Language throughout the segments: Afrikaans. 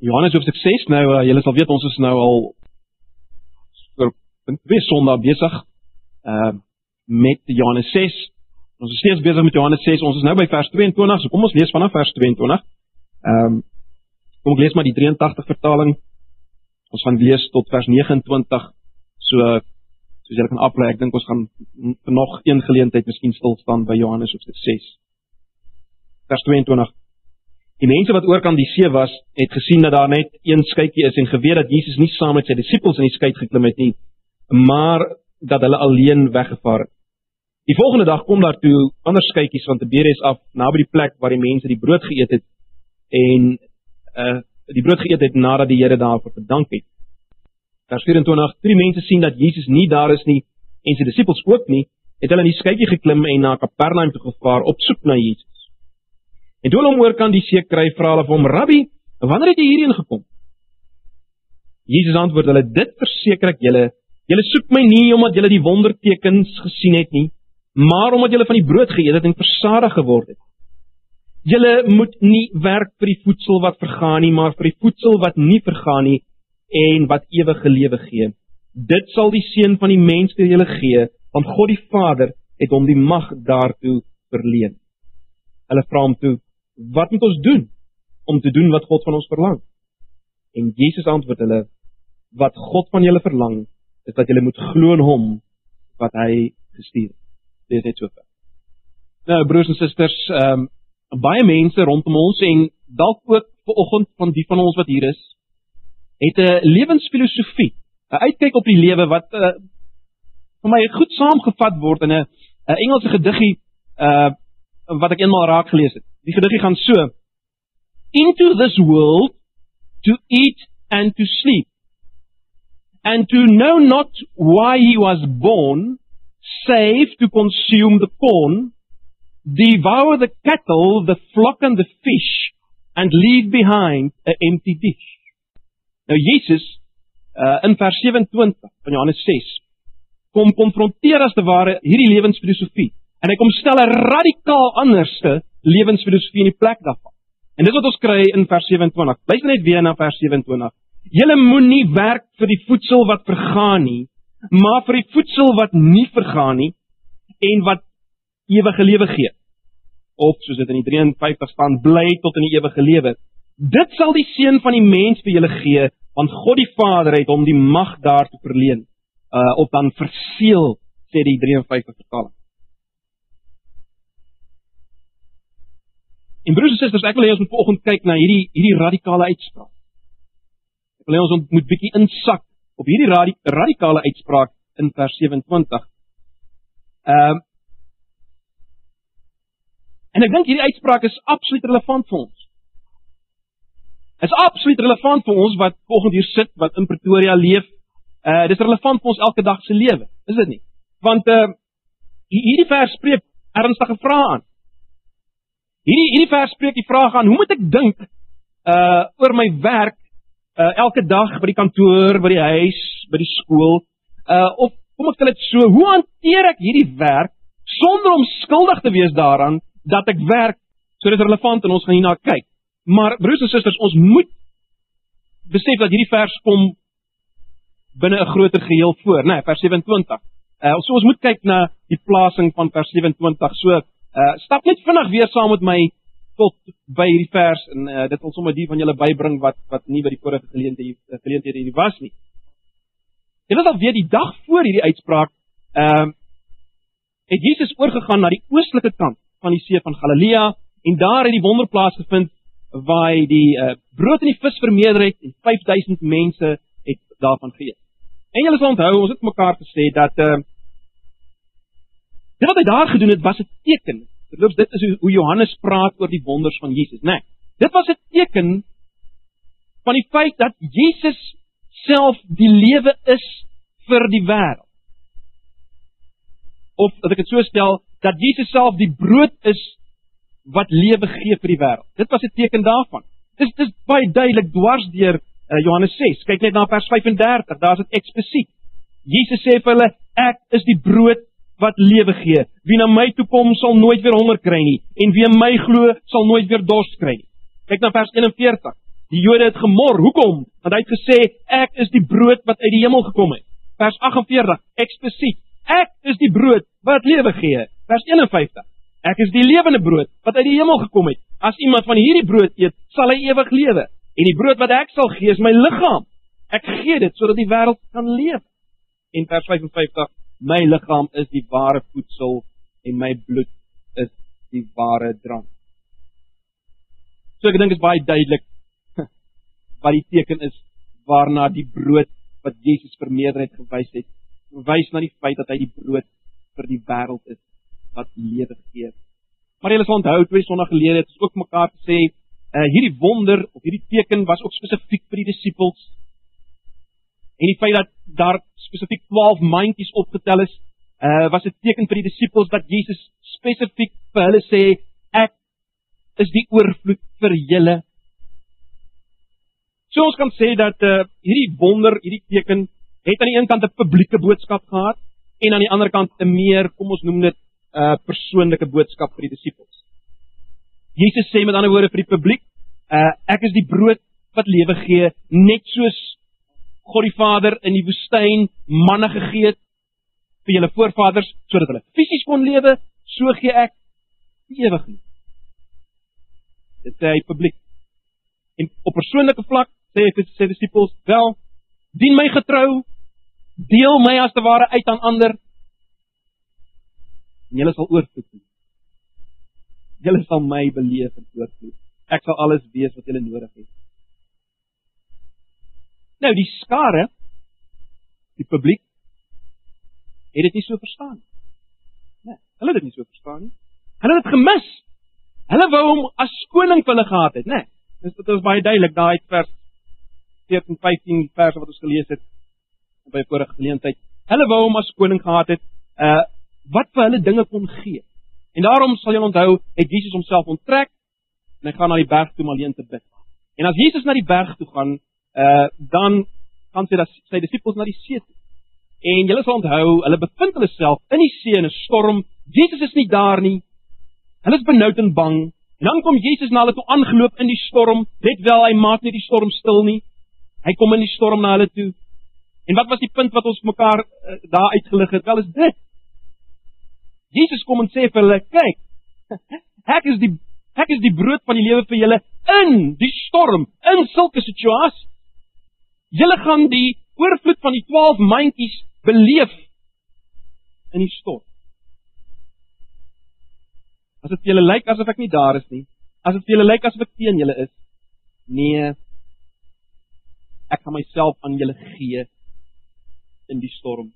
Johannes hoofstuk 6 nou uh, julle sal weet ons is nou al vir twee Sondae besig uh met Johannes 6. Ons is steeds besig met Johannes 6. Ons is nou by vers 22. So kom ons lees vanaf vers 22. Ehm um, kom ek lees maar die 83 vertaling. Ons gaan lees tot vers 29. So soos julle kan aflei, ek dink ons gaan vir nog een geleentheid miskien stil staan by Johannes hoofstuk 6. Vers 22. Die mense wat oor kan die see was, het gesien dat daar net een skytjie is en geweet dat Jesus nie saam met sy disippels in die skei geklim het nie, maar dat hulle alleen weggevaar het. Die volgende dag kom daar toe ander skytjies van Tiberias af naby die plek waar die mense die brood geëet het en uh die brood geëet het nadat die Here daarvoor gedank het. Vers 24: Drie mense sien dat Jesus nie daar is nie en sy disippels ook nie, het hulle in die skytjie geklim en na Kapernaum toe gevaar op soek na Jesus. En toe hulle hom oor kan die see kry, vra hulle vir hom: "Rabbi, wanneer het jy hierheen gekom?" Jesus antwoord hulle: "Dit verseker ek julle, julle soek my nie omdat julle die wondertekens gesien het nie, maar omdat julle van die brood geëet het en versadig geword het. Julle moet nie werk vir die voedsel wat vergaan nie, maar vir die voedsel wat nie vergaan nie en wat ewige lewe gee. Dit sal die seun van die mens vir julle gee, want God die Vader het hom die mag daartoe verleen." Hulle vra hom toe: wat moet ons doen om te doen wat God van ons verlang? En Jesus antwoord hulle: Wat God van julle verlang, is dat julle moet glo in hom wat hy gestuur het. Dit is net so. Nou broers en susters, ehm um, baie mense rondom ons en dalk ook vanoggend van die van ons wat hier is, het 'n lewensfilosofie, 'n uitkyk op die lewe wat uh, vir my goed saamgevat word in 'n 'n Engelse gediggie uh wat ek eenmaal raak gelees het. Die gediggie gaan so: Into this world to eat and to sleep and to know not why he was born save to consume the corn devour the cattle the flock and the fish and leave behind an empty dish. Nou Jesus uh, in vers 27 van Johannes 6 kom konfronteer as te ware hierdie lewensfilosofie en hy kom stel 'n radikaal anderste lewensfilosofie in die plek daarvan. En dis wat ons kry in vers 27. Luister net weer na vers 27. Julle moenie werk vir die voedsel wat vergaan nie, maar vir die voedsel wat nie vergaan nie en wat ewige lewe gee. Of soos dit in die 53 staan, bly tot in die ewige lewe. Dit sal die seun van die mens vir julle gee, want God die Vader het hom die mag daartoe verleen. Uh op dan verseël sê die 53 vertaling. En broers en susters, ek wil hê ons moet vanoggend kyk na hierdie hierdie radikale uitspraak. Ek wil hê ons moet bietjie insak op hierdie radi radikale uitspraak in vers 27. Ehm um, En ek dink hierdie uitspraak is absoluut relevant vir ons. Dit is absoluut relevant vir ons wat vanoggend hier sit, wat in Pretoria leef. Uh dis relevant vir ons elke dag se lewe, is dit nie? Want uh hierdie vers spreek ernstige vrae aan. Hierdie hierdie vers spreek die vraag aan, hoe moet ek dink uh oor my werk uh elke dag by die kantoor, by die huis, by die skool? Uh of kom ek stel dit so, hoe hanteer ek hierdie werk sonder om skuldig te wees daaraan dat ek werk? So dit is relevant en ons gaan hierna kyk. Maar broers en susters, ons moet besef dat hierdie vers kom binne 'n groter geheel voor, né, nee, vers 27. Uh so ons moet kyk na die plasing van vers 27. So Uh stap net vinnig weer saam met my tot by hierdie vers en uh, dit wil sommer die van julle bybring wat wat nie by die vorige geleenthede geleenthede hier was nie. Dit was al weer die dag voor hierdie uitspraak. Ehm uh, het Jesus oorgegaan na die oostelike kant van die see van Galilea en daar het die wonderplaas gevind waar hy die uh, brood en die vis vermeerder het en 5000 mense het daarvan geëet. En julle sal onthou, ons het mekaar gesê dat ehm uh, Dit wat hy daar gedoen het was 'n teken. Verloops dit is hoe Johannes praat oor die wonders van Jesus, né? Nee, dit was 'n teken van die feit dat Jesus self die lewe is vir die wêreld. Of as ek dit so stel, dat Jesus self die brood is wat lewe gee vir die wêreld. Dit was 'n teken daarvan. Dis dis baie duidelik dwars deur uh, Johannes 6. Kyk net na vers 35, daar's dit eksplisiet. Jesus sê vir hulle, ek is die brood wat lewe gee. Wie na my toe kom, sal nooit weer honger kry nie, en wie in my glo, sal nooit weer dors kry nie. Kyk na vers 41. Die Jode het gemor. Hoekom? Want hy het gesê ek is die brood wat uit die hemel gekom het. Vers 48 eksplisiet. Ek is die brood wat lewe gee. Vers 51. Ek is die lewende brood wat uit die hemel gekom het. As iemand van hierdie brood eet, sal hy ewig lewe. En die brood wat ek sal gee is my liggaam. Ek gee dit sodat die wêreld kan leef. En vers 55, my liggaam is die ware voedsel en my bloed is die ware drank. So ek dink dit is baie duidelik wat die teken is waarna die brood wat Jesus vir meerderheid gewys het, wys na die feit dat hy die brood vir die wêreld is wat lewe gee. Maar julle sal onthou twee sonnae gelede het ons ook mekaar gesê, uh, hierdie wonder of hierdie teken was ook spesifiek vir die disippels. En die feit dat daar spesifiek 12 mandjies opgetel is, uh was 'n teken vir die disippels dat Jesus spesifiek vir hulle sê ek is die oorvloed vir julle. So ons kan sê dat uh hierdie wonder, hierdie teken het aan die een kant 'n publieke boodskap gehad en aan die ander kant 'n meer, kom ons noem dit 'n uh, persoonlike boodskap vir die disippels. Jesus sê met ander woorde vir die publiek, uh ek is die brood wat lewe gee, net soos God die Vader in die woestyn manne gegee het vir julle voorvaders sodat hulle fisies kon lewe, so gee ek die ewig lewe. Dit sê hy publiek. En op persoonlike vlak sê hy vir sy disippels, "Wel, dien my getrou, deel my as te ware uit aan ander en julle sal oorvloed. Julle sal my beleef en oorvloed. Ek sal alles wees wat julle nodig het." Nou die skare die publiek het dit nie so verstaan nie. Nee, hulle het dit nie so verstaan nie. Hulle het dit gemis. Hulle wou hom as koning vir hulle gehad het, né? Nee, dis dit is baie duidelik daai vers 14 15 verse wat ons gelees het by 'n vorige geleentheid. Hulle wou hom as koning gehad het, uh wat vir hulle dinge kon gee. En daarom sal jy onthou, het Jesus homself onttrek en hy gaan na die berg toe om alleen te bid. En as Jesus na die berg toe gaan, uh dan gaan sy dat sy disippels na die see toe. En julle sal onthou, hulle bevind hulle self in die see in 'n storm. Jesus is nie daar nie. Hulle is benoud en bang. En dan kom Jesus na hulle toe aangeloop in die storm. Let wel, hy maak nie die storm stil nie. Hy kom in die storm na hulle toe. En wat was die punt wat ons mekaar uh, daar uitgelig het? Wel is dit. Jesus kom en sê vir hulle, kyk. Ek is die ek is die brood van die lewe vir julle in die storm, in sulke situasies. Julle gaan die oorvloed van die 12 mandjies beleef in die storm. As dit vir julle lyk asof ek nie daar is nie, as dit vir julle lyk asof ek teen julle is, nee, ek gaan myself aan julle gee in die storm.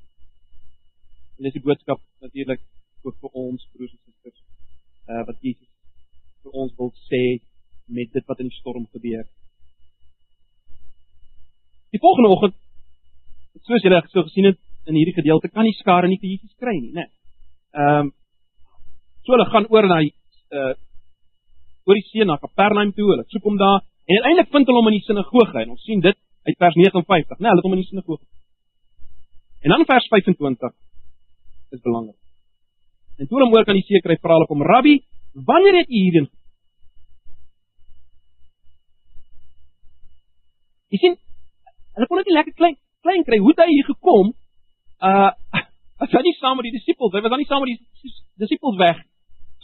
En dis die boodskap natuurlik ook vir ons broers en susters, uh wat Jesus vir ons wil sê met dit wat in die storm gebeur. Die volgende oggend soos julle so gesien het in hierdie gedeelte kan die skare nie vir Jesus kry nie, né? Ehm um, so hulle gaan oor na uh oor die see na Kapernaum toe, hulle soek hom daar en uiteindelik vind hulle hom in die sinagoge en ons sien dit uit vers 59, né? Hulle het hom in die sinagoge. En dan vers 25 is belangrik. En toe hom oor kan die see kry, vra hulle hom: "Rabbi, wanneer het u hierheen?" Jy sien, hulle kon net lekker klein klein kry. Hoe het hy hier gekom? Uh as hy nie saam met die disippels, hy was dan nie saam met die disippels weg.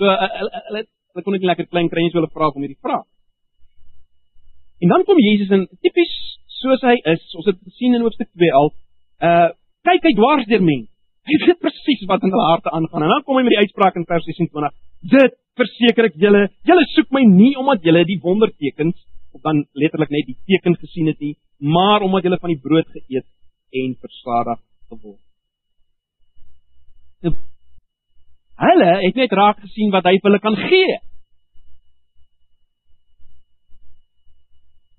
So uh, hulle uh, uh, hulle kon net lekker klein kry en so hulle vra om hierdie vraag. En dan kom Jesus in tipies soos hy is. Ons het gesien in hoofstuk 2 al. Uh kyk hy dwars deur mense. Hy weet presies wat in hulle harte aangaan. En dan kom hy met die uitspraak in vers 26. Dit verseker ek julle, julle soek my nie omdat julle die wondertekens of dan letterlik net die teken gesien het nie, maar omdat julle van die brood geëet en versadig geword. Nou, hulle het net raak gesien wat hy vir hulle kan gee.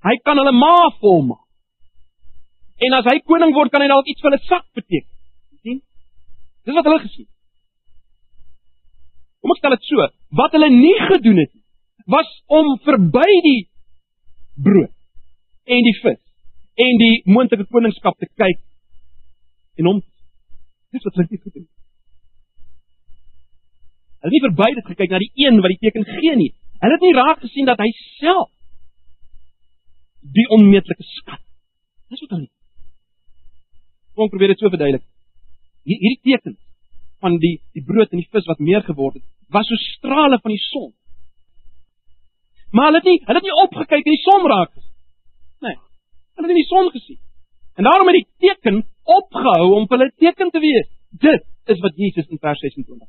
Hy kan hulle maag volmaak. En as hy koning word, kan hy dalk iets vir hulle sak beteken. sien? Dis wat hulle gesien. Kom ek stel dit so, wat hulle nie gedoen het nie, was om verby die brood en die vis en die moontlike koningskap te kyk en hom dis wat hulle gedoen het. Hulle het nie verby dit gekyk na die een wat die teken gee nie. Hulle het nie raak gesien dat hy self die onmeetlike skat. Dis wat hulle. Kom probeer dit so verduidelik. Hier hierdie teken van die die brood en die vis wat meer geword het, was so strale van die son. Maar hulle het nie hulle het nie opgekyk en die son raak gesien. Nee. Hulle het nie die son gesien. En daarom het die teken opgehou om hulle teken te wees. Dit is wat Jesus in vers 26.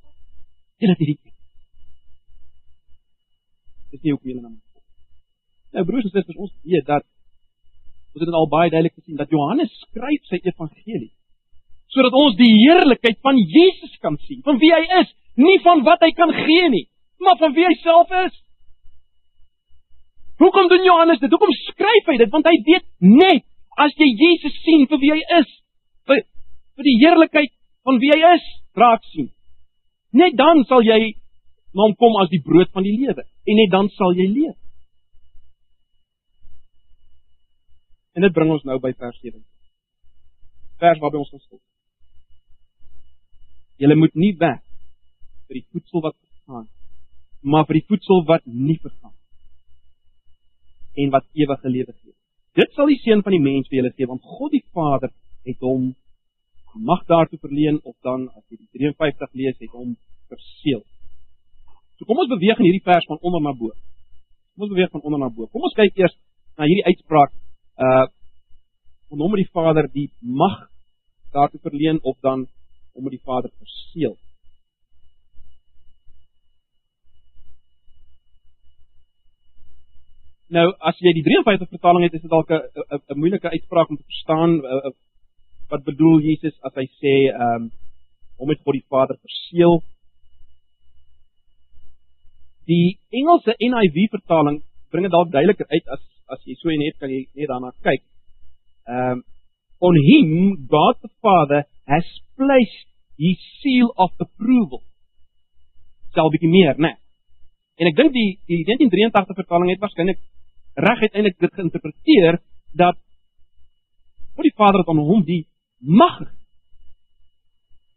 Dit is hierdie. Dis nie ook meer dan. Nou broers en susters, ons weet dat ons het dit al baie duidelik gesien dat Johannes skryf sy evangelie sodat ons die heerlikheid van Jesus kan sien, van wie hy is, nie van wat hy kan gee nie, maar van wie hy self is. Hoekom doen Johannes dit? Hoekom skryf hy dit? Want hy weet net as jy Jesus sien vir wie hy is, vir, vir die heerlikheid van wie hy is, raak sien. Net dan sal jy na hom kom as die brood van die lewe en net dan sal jy leef. En dit bring ons nou by vers 7. Vers waarby ons gestop. Julle moet nie weg vir die voedsel wat vergaan, maar vir die voedsel wat nie vergaan en wat ewige lewe gee. Dit sal die seun van die mens vir julle gee, want God die Vader het hom mag daartoe verleen of dan as jy die 53 lees het hom verseël. So kom ons beweeg in hierdie vers van onder na bo. Kom ons beweeg van onder na bo. Kom ons kyk eers na hierdie uitspraak uh om hom met die Vader die mag daartoe verleen of dan om met die Vader verseël. Nou as jy die 53 vertaling het, is dit dalk 'n moeilike uitspraak om te verstaan a, a, wat bedoel Jesus as hy sê ehm um, om met God die Vader verseël. Die Engelse NIV vertaling bring dit dalk duideliker uit as as jy so net kan jy net daarna kyk. Um on him God the Father has placed his seal of approval. Sal bietjie meer, né? Nee. En ek dink die die 1983 vertaling het waarskynlik reg uiteindelik dit geïnterpreteer dat God die Vader het aan hom die mag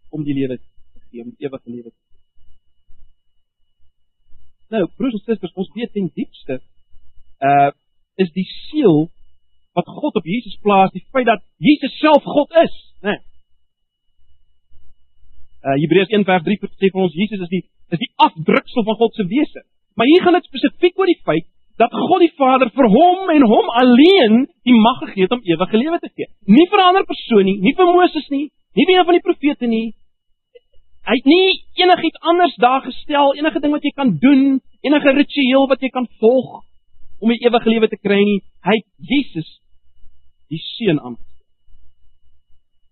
om die lewe te gee, om ewige lewe te gee. Nou, broers en susters, ons weet ten diepste uh is die siel wat God op Jesus plaas, die feit dat Jesus self God is, né? Nee. Uh Hebreërs 1:3 sê vir ons Jesus is die is die afdruksel van God se wese. Maar hier gaan dit spesifiek oor die feit dat God die Vader vir hom en hom alleen die mag gegee het om ewige lewe te gee. Nie vir 'n ander persoon nie, nie vir Moses nie, nie vir een van die profete nie. Hy het nie enigiets anders daar gestel, enige ding wat jy kan doen, enige ritueel wat jy kan volg om die ewige lewe te kry nie. Hy het Jesus die seun aangestel.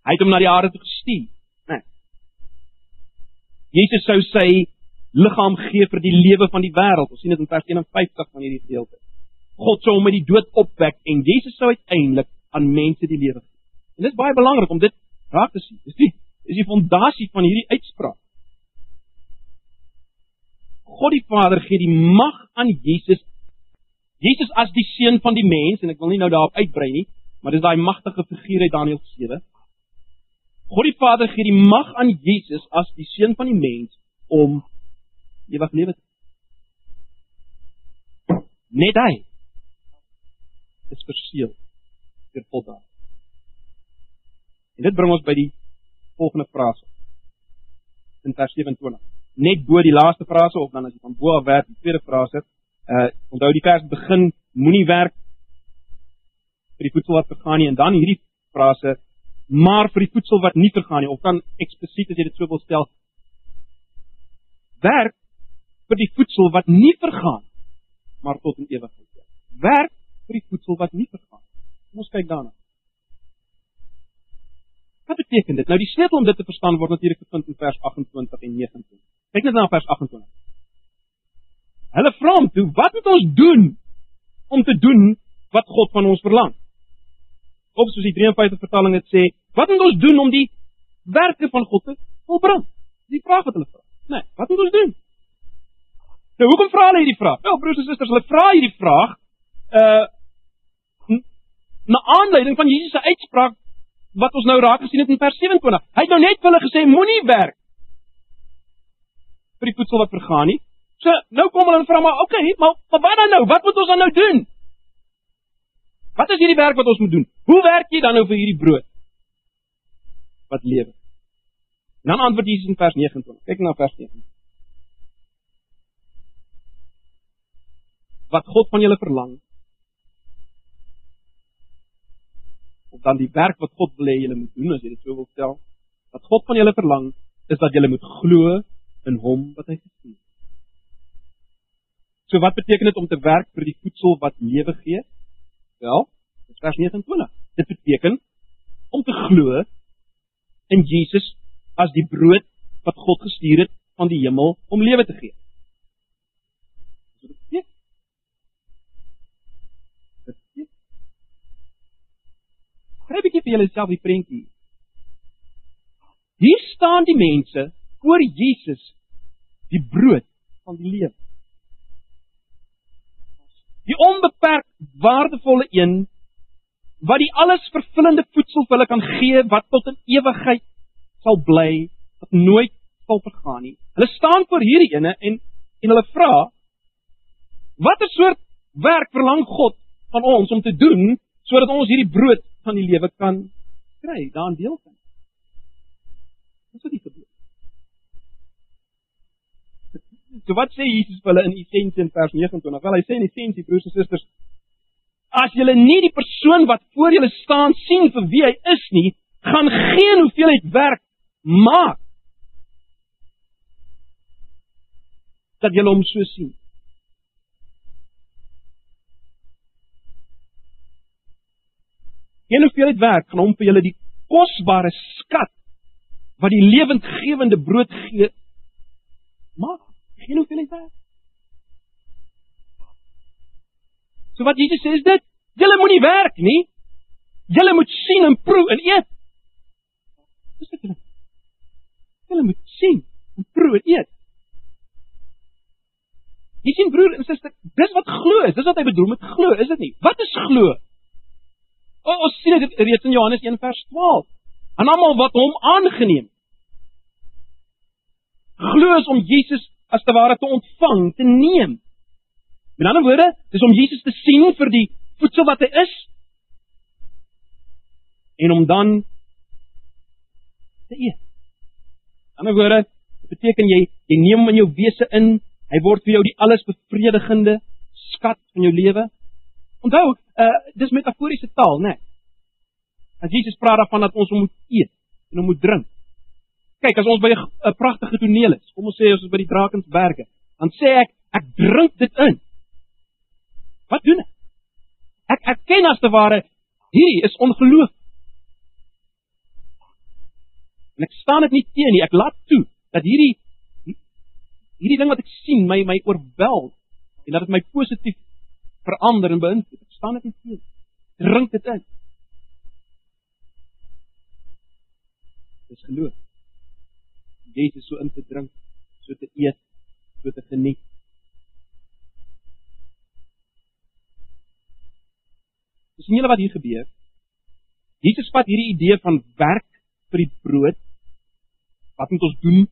Hy het hom na die aarde toe gestuur? Nee. Jesus sou sy liggaam gee vir die lewe van die wêreld. Ons sien dit in vers 51 van hierdie gedeelte. God sou hom uit die dood opwek en Jesus sou uiteindelik aan mense die lewe gee. En dit is baie belangrik om dit raak te sien. Dis die is die fondasie van hierdie uitspraak. God die Vader gee die mag aan Jesus. Jesus as die seun van die mens en ek wil nie nou daarop uitbrei nie, maar dis daai magtige figuur uit Daniël 7. God die Vader gee die mag aan Jesus as die seun van die mens om ewig lewe. Net hy is verseël vir voldaar. En dit bring ons by die volgende frase. In vers 27. Net bo die laaste frase of dan as jy van bo af werk, die tweede frase, uh onthou die vers begin moenie werk vir die voedsel wat vergaan nie en dan hierdie frase maar vir die voedsel wat nie vergaan nie of dan eksplisiet as jy dit so wil stel werk vir die voedsel wat nie vergaan maar tot in ewigheid. Werk vir die voedsel wat nie vergaan. Kom ons kyk daarna. Wat beteken dit? Nou die sleutel om dit te verstaan word natuurlik gevind in vers 28 en 29. Kyk net na vers 28. Hulle vra hom toe, "Wat moet ons doen om te doen wat God van ons verlang?" Of soos die 53 vertaling dit sê, "Wat moet ons doen om die werke van God te volbring?" Die vraag wat hulle vra. Nee, wat moet ons doen? Nou hoekom vra hulle hierdie vraag? Wel broers en susters, hulle vra hierdie vraag uh na aanleiding van Jesus se uitspraak wat ons nou raak gesien het in vers 27. Hy het nou net vir hulle gesê moenie werk vir die voedsel wat vergaan nie. So nou kom hulle en vra maar, "Oké, okay, maar maar wat dan nou? Wat moet ons dan nou doen?" Wat is hierdie werk wat ons moet doen? Hoe werk jy dan nou vir hierdie brood wat lewe? En dan antwoord Jesus in vers 29. Kyk na vers 29. Wat God van julle verlang of dan die werk wat God wil hê julle moet doen as jy dit so wil stel. Wat God van julle verlang is dat julle moet glo in hom wat hy gestuur het. So wat beteken dit om te werk vir die voedsel wat lewe gee? Wel, dis vers 29. Dit beteken om te glo in Jesus as die brood wat God gestuur het van die hemel om lewe te gee. Kry 'n bietjie vir jouself die prentjie. Hier staan die mense voor Jesus, die brood van die lewe. Die onbeperk waardevolle een wat die alles vervullende voedsel vir hulle kan gee wat tot in ewigheid sal bly, wat nooit sal vergaan nie. Hulle staan voor hierdie ene en en hulle vra watter soort werk verlang God van ons om te doen sodat ons hierdie brood van die lewe kan kry, daarin deel kan. Dis wat dit gebeur. So wat sê Jesus vir hulle in essensie in vers 29? Wel hy sê in essensie broers en susters, as julle nie die persoon wat voor julle staan sien vir wie hy is nie, gaan geen hoeveelheid werk maak dat julle hom so sien. Geen hoeveelheid werk gaan hom vir julle die kosbare skat wat die lewendgewende brood gee maak. Geen hoeveelheid werk. So wat Jesus sê is dit, julle moenie werk nie. Julle moet sien en proe en eet. Dis dit. Julle moet sien en proe en eet. Jy sien broer en suster, dis wat glo is. Dis wat hy bedoel met glo, is dit nie? Wat is glo? O, ons sien dit reeds in Johannes 1 vers 12. En almal wat hom aangeneem. Glo is om Jesus as te ware te ontvang, te neem. Met ander woorde, dis om Jesus te sien vir die voedsel wat hy is en om dan te eet. In ander woorde, dit beteken jy jy neem hom in jou wese in, hy word vir jou die alles bevredigende skat van jou lewe. Onthou, uh dis metaforiese taal, né? Nee. As Jesus praat daarvan dat ons moet eet en ons moet drink. Kyk, as ons by 'n pragtige toneel is, kom ons sê ons is by die Drakensberge, dan sê ek ek drink dit in. Wat doen ek? Ek erken as te ware hierdie is ongeloof. En ek staan dit nie teen nie. Ek laat toe dat hierdie hierdie ding wat ek sien my my oorwel en dat dit my positief verander en beïnvloed. Staan dit nie teen. Drink dit in. Dis geloof. Jesus so in te drink, so te eet, so te geniet. Dis nie wat hier gebeur. Jesus vat hierdie idee van werk vir die brood. Wat moet ons doen?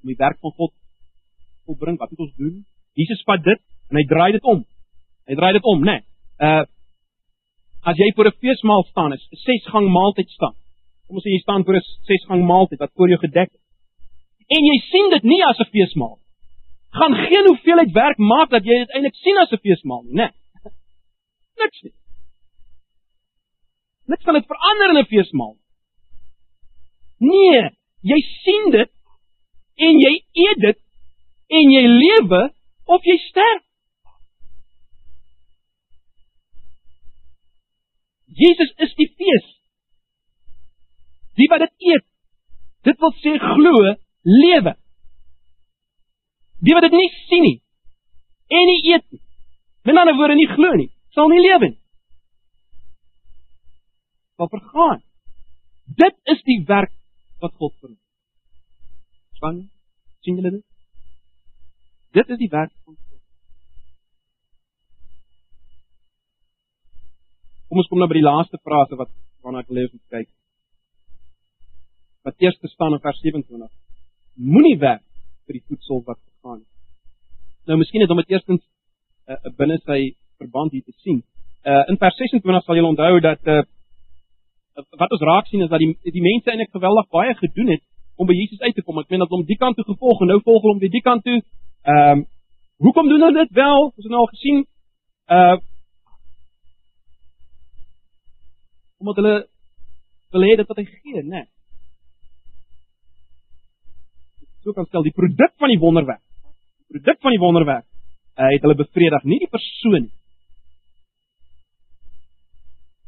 Om die werk van God volbring, wat moet ons doen? Jesus vat dit en hy draai dit om. Hy draai dit om, né? Nee. Uh as jy voor 'n feesmaal staan, is 'n sesgang maaltyd staan. Kom ons sê jy staan voor 'n sesgang maaltyd wat voor jou gedek is. En jy sien dit nie as 'n feesmaal. Gaan geen hoeveelheid werk maak dat jy dit eintlik sien as 'n feesmaal nie, né? Nee niks nie. Niks kan dit verander in 'n feesmaal. Nee, jy sien dit en jy eet dit en jy lewe of jy sterf. Jesus is die fees. Die wat dit eet, dit wil sê glo, lewe. Die wat dit nie sien nie en nie eet nie. Met ander woorde nie glo nie sal nie lewe nie. Sal vergaan. Dit is die werk wat God doen. Span, sien julle dit? Dit is die werk van God. Kom ons kom nou by die laaste frase wat waarna ek leef om kyk. Wat eers staan in vers 27. Moenie werk vir die voedsel wat vergaan nie. Nou miskien het hom dit eerstens uh, binne sy verband hier te sien. Uh in vers 26 sal julle onthou dat uh wat ons raak sien is dat die die mense eintlik geweldig baie gedoen het om by Jesus uit te kom. Ek meen dat hulle om die kant toe gevolg en nou volg hulle om die, die kant toe. Ehm um, hoekom doen hulle dit wel? Ons het nou al gesien uh omdat hulle wil hê dit wat hy gee, né? Nee. So kan stel die produk van die wonderwerk. Die produk van die wonderwerk uh, het hulle bevredig, nie die persoon nie.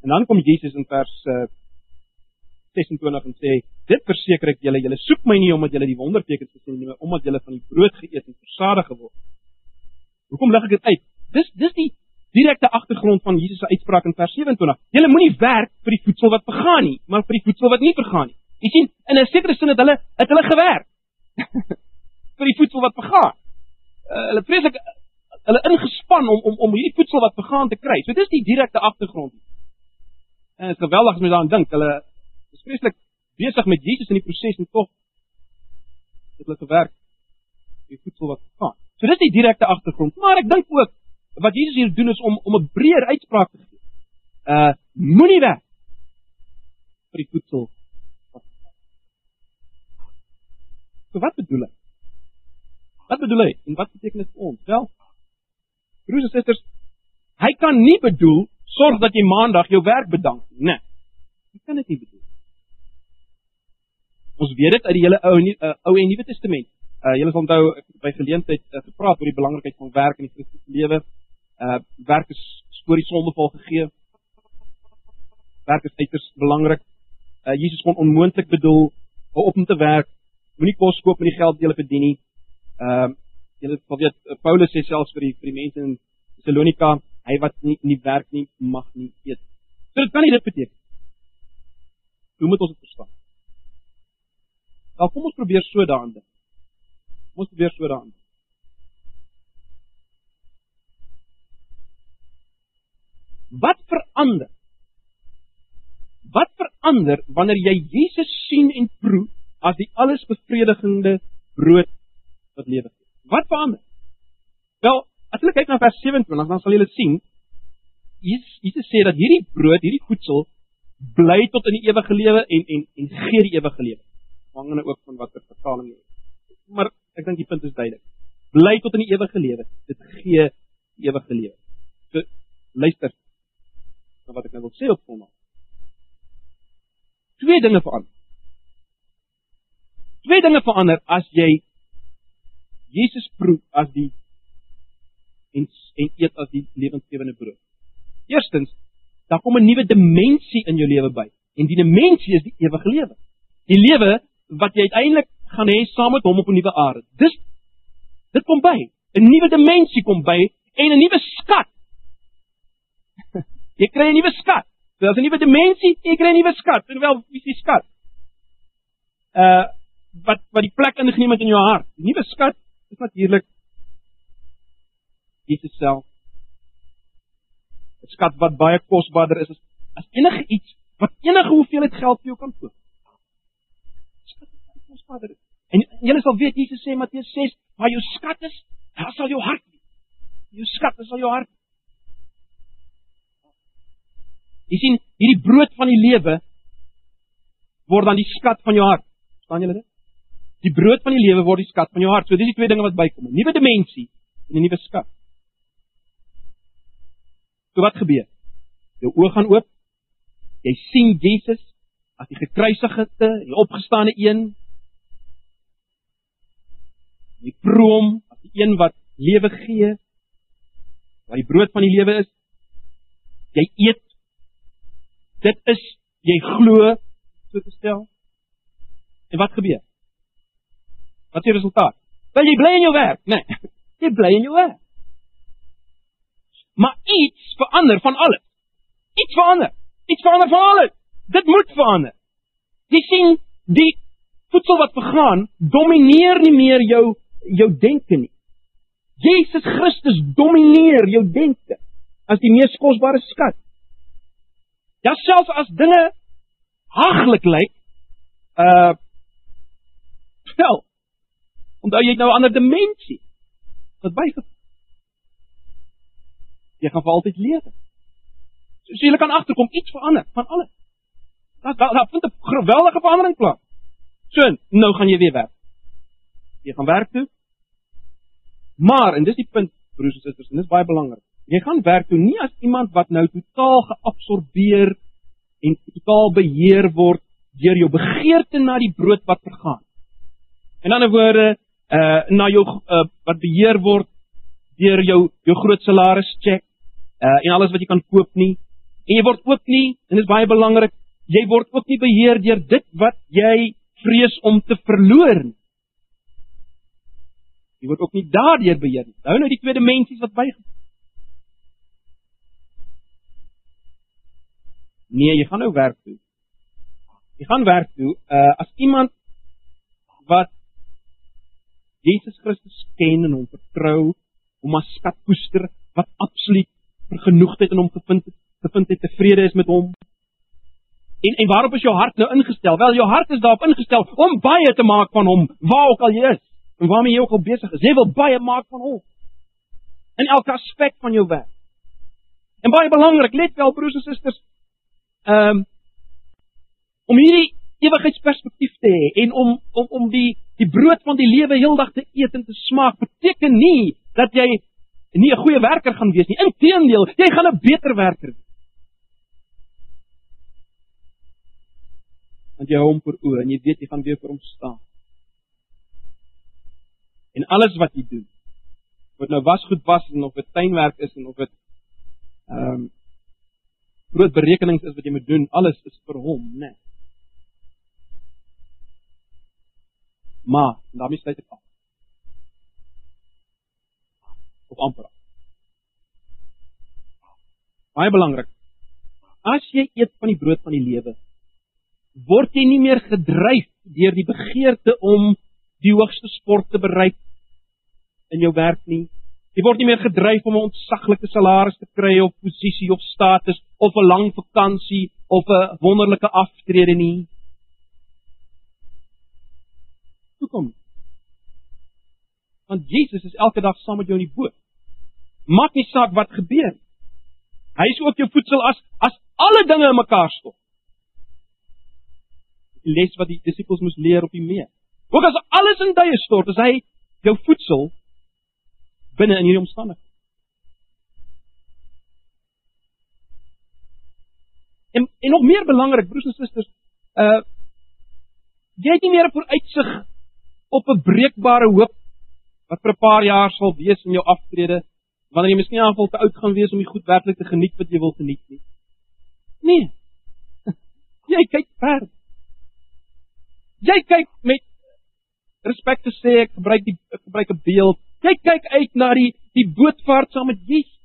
En dan kom Jesus in vers uh, 26 en sê: "Dit verseker ek julle, julle soek my nie omdat julle die wondertekens gesien het nie, maar omdat julle van die brood geëet en versadig geword het." Hoekom lig ek dit uit? Dis dis die direkte agtergrond van Jesus se uitspraak in vers 27. Julle moenie werk vir die voedsel wat vergaan nie, maar vir die voedsel wat nie vergaan nie. Jy sien, in 'n sekere sin het hulle het hulle gewerk vir die voedsel wat vergaan. Uh, hulle vreeslik hulle ingespan om om om hierdie voedsel wat vergaan te kry. So dis die direkte agtergrond. En dit is geweldig as jy daaraan dink. Hulle is vreeslik besig met Jesus in die proses en tog het hulle gewerk vir die voedsel wat vergaan. So dis die direkte agtergrond. Maar ek dink ook wat Jesus hier doen is om om 'n breër uitspraak te gee. Uh moenie weg vir die voedsel. So wat bedoel hy? Wat bedoel hy? En wat beteken dit vir ons? Wel, broers en susters, hy kan nie bedoel sorg dat jy maandag jou werk bedank nie. Nee. Hy kan dit nie bedoel. Ons weet dit uit die hele ou uh, ou en nuwe testament. Uh julle sal onthou by geleentheid uh, gepraat oor die belangrikheid van werk in die Christelike lewe. Uh werk is voor die sondeval gegee. Werk is uiters belangrik. Uh Jesus kon onmoontlik bedoel hou op om te werk. Moenie kos koop met die geld wat jy verdien nie. Ehm uh, julle sal weet Paulus sê selfs vir die vir die mense in Tessalonika, hy wat nie nie werk nie mag nie eet. So dit kan nie dit beteken. Hoe moet ons dit verstaan? Nou kom ons probeer so daaraan dink. Ons probeer so daaraan. Wat verander? Wat verander wanneer jy Jesus sien en proe as die alles bevredigende brood wat lewe gee? Wat verander? Wel, as jy kyk na vers 27, dan sal jy sien Jesus Jesus sê dat hierdie brood, hierdie voedsel bly tot in die ewige lewe en en en gee die ewige lewe. Hangende ook van watter vertaling jy het. Maar Ek dink die punt is duidelik. Bly tot in die ewige lewe. Dit gee die ewige lewe. So luister na wat ek nou wil sê op grond. Twee dinge verander. Twee dinge verander as jy Jesus proe as die en en eet as die lewensgewende brood. Eerstens, daar kom 'n nuwe dimensie in jou lewe by. En die dimensie is die ewige lewe. Die lewe wat jy uiteindelik gaan hê saam met hom op 'n nuwe aarde. Dis dit kom by. 'n Nuwe dimensie kom by en 'n nuwe skat. Jy kry 'n nuwe skat. Daar's 'n nuwe dimensie, jy kry 'n nuwe skat. En wel, wie is die skat? Uh wat wat die plek ingeneem het in jou hart. Die nuwe skat is natuurlik Jesus self. 'n Skat wat baie kosbaarder is as, as enige iets wat enige hoeveelheid geld jou kan koop ons Vader. En julle sal weet Jesus sê Matteus 6, waar jou skat is, daar sal jou hart wees. Jou skat is al jou hart. Jy sien, hierdie brood van die lewe word dan die skat van jou hart. Verstaan julle dit? Die brood van die lewe word die skat van jou hart. So dis die twee dinge wat bykom. 'n Nuwe dimensie en 'n nuwe skat. So wat gebeur? Jou oë gaan oop. Jy sien Jesus as die gekruisigde, die opgestane een, die proom as die een wat lewe gee wat die brood van die lewe is jy eet dit is jy glo so te stel. En wat gebeur? Wat is die resultaat? Wel jy bly in jou werk nee. Jy bly in jou werk. Maar iets verander van alles. Iets verander. Iets verander van alles. Dit moet verander. Jy sien die voedsel wat vergaan domineer nie meer jou jou denke nie. Jesus Christus domineer jou denke as die mees kosbare skat. Ja selfs as dinge haglik lyk, uh stel. Onthou jy nou 'n ander dimensie wat bygevoeg. Jy gaan vir altyd lewe. So, so jy kan agterkom iets verander van alles. Daar daar, daar vind 'n geweldige verandering plaas. So, nou gaan jy weer werk. Jy gaan werk toe. Maar en dis die punt broers en susters, en dis baie belangrik. Jy gaan werk toe nie as iemand wat nou totaal geabsorbeer en totaal beheer word deur jou begeerte na die brood wat vergaan. In ander woorde, uh na jou uh, wat beheer word deur jou jou groot salaris check uh en alles wat jy kan koop nie. En jy word ook nie, en dit is baie belangrik, jy word ook nie beheer deur dit wat jy vrees om te verloor nie. Jy word ook nie daardeur beheer nie. Hou nou die twee dimensies wat bygaan. Nee, jy gaan nou werk toe. Jy gaan werk toe uh as iemand wat Jesus Christus ken en hom vertrou, hom as skat koester, wat absoluut vergenoegdheid in hom gevind het, gevind het tevrede is met hom. En en waarop is jou hart nou ingestel? Wel, jou hart is daarop ingestel om baie te maak van hom, waar ook al jy is en waarmee jy ook al besig is. Jy wil baie maak van hom. In elke aspek van jou werk. En baie belangrik, let wel broers en susters, um, om hierdie ewigheidsperspektief te hê en om om om die die brood van die lewe heeldag te eet en te smaak beteken nie dat jy nie 'n goeie werker gaan wees nie. Inteendeel, jy gaan 'n beter werker wees. Want jy hom vir oë en jy weet jy gaan weer vir hom staan. En alles wat jy doen, of dit nou wasgoed was en of dit tuinwerk is en of dit ehm um, groot berekenings is wat jy moet doen, alles is vir hom, né? Nee. Maar daarmee sluit ek af. Of amper. Baie belangrik. As jy eet van die brood van die lewe, word jy nie meer gedryf deur die begeerte om die hoogste sport te bereik in jou werk nie. Jy word nie meer gedryf om 'n ontsaglike salaris te kry of posisie of status of 'n lang vakansie of 'n wonderlike aftrede nie. Hoekom? Want Jesus is elke dag saam met jou in die boot. Maak nie saak wat gebeur. Hy is ook jou voedsel as as alle dinge in mekaar stop. Les wat die disippels moes leer op die meer. Ook as alles in duie stort, is hy jou voedsel binne in hierdie omstandighede. En en nog meer belangrik, broers en susters, uh jy het nie meer 'n vooruitsig op 'n breekbare hoop wat vir 'n paar jaar sal wees in jou aftrede wanneer jy miskien aanval te oud gaan wees om die goed werklik te geniet wat jy wil geniet nie. Nee. Jy kyk ver. Jy kyk met respek te sê ek gebruik die ek gebruik 'n beeld. Jy kyk uit na die die bootvaart saam met Jesus.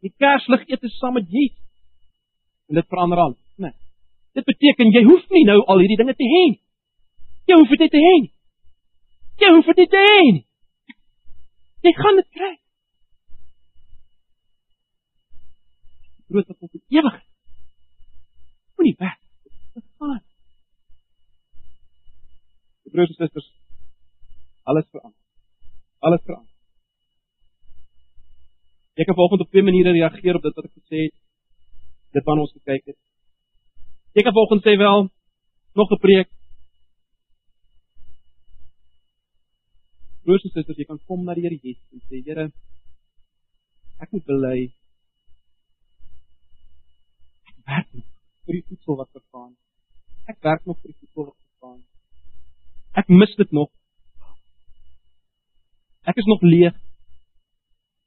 Die kerslig eet saam met Jesus. En dit verander al. Nee. Dit beteken jy hoef nie nou al hierdie dinge te hê nie. Jy hoef dit te hê. Jy hoef dit te hê. Jy gaan dit kry. Brood wat die ewig. Moenie weg. Dit gaan. Broers en susters, alles verander. Alles verander. Ek kan vanoggend op twee maniere reageer op dit wat ek gesê het. Dit van ons gekyk het. Ek kan vanoggend sê wel nog 'n preek broers en susters, jy kan kom na die Here Jesus en sê Here, ek moet bely werk vir die voedsel wat vergaan. Ek werk nog vir die voedsel wat vergaan. Ek mis dit nog. Ek is nog leeg.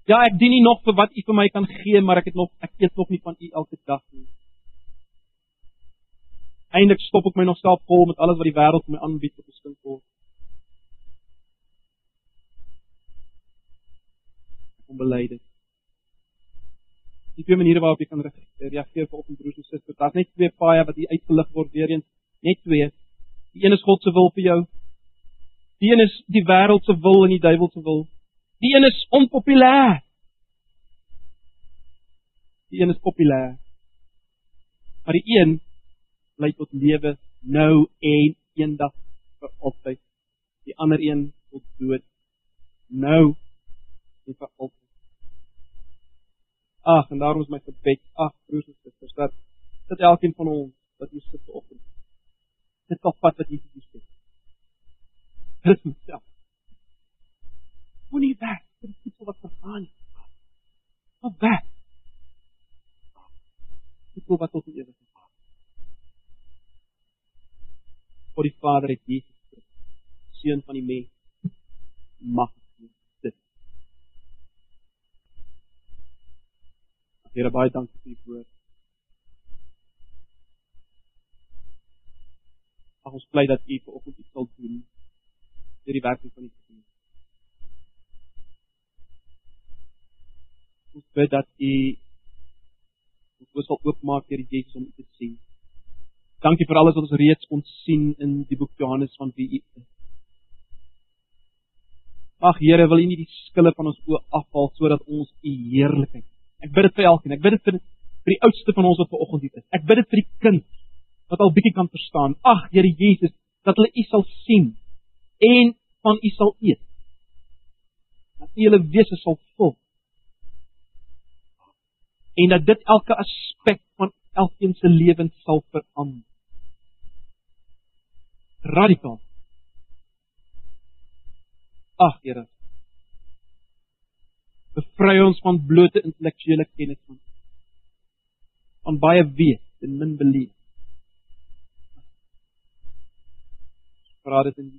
Ja, ek dien nie nog vir wat U vir my kan gee, maar ek het nog ek eet nog nie van U elke dag nie. Eindelik stop ek my nog self vol met alles wat die wêreld my aanbied op stink word. om bely dit. Die twee maniere waarop jy kan reageer vir op die broers en susters, daar's net twee paaie wat hier uitgelig word weer eens, net twee. Die een is God se wil vir jou. Die een is die wêreld se wil en die duiwel se wil. Die een is onpopulêr. Die een is populêr. Maar die een lei tot lewe nou en eendag vir altyd. Die ander een tot dood nou en vir altyd. Ag, en daarom is my gebed, ag broers en susters, dat dat elkeen van ons wat hier sit vanoggend dit sal vat wat Jesus sê. Dit is self. Moenie weg, dit is iets wat vergaan. Wat weg? Dit wat tot die ewigheid. Voor die Vader het Jesus Christus, seun van die mens, mag dit. Here baie dankie vir u woord. Ag ons bly dat u vanoggend iets sal doen deur die werking van die Gees. Ons bid dat u ons sal oopmaak deur die Gees om te sien. Dankie vir alles wat ons reeds ons sien in die boek Johannes van wie u is. Ag Here, wil U nie die skille van ons oë afhaal sodat ons U heerlikheid. Ek bid dit vir elkeen. Ek bid dit vir vir die oudste van ons wat ver oggend hier is. Ek bid dit vir die kind wat al bietjie kan verstaan. Ag Here Jesus, dat hulle U sal sien en van U sal eet. Dat U hulle wese sal vul. En dat dit elke aspek van elkeen se lewens sal verander. Radikaal. Ag Here. Bevry ons van blote intellektuele kennis van van baie weet en min beleef. Vra dit in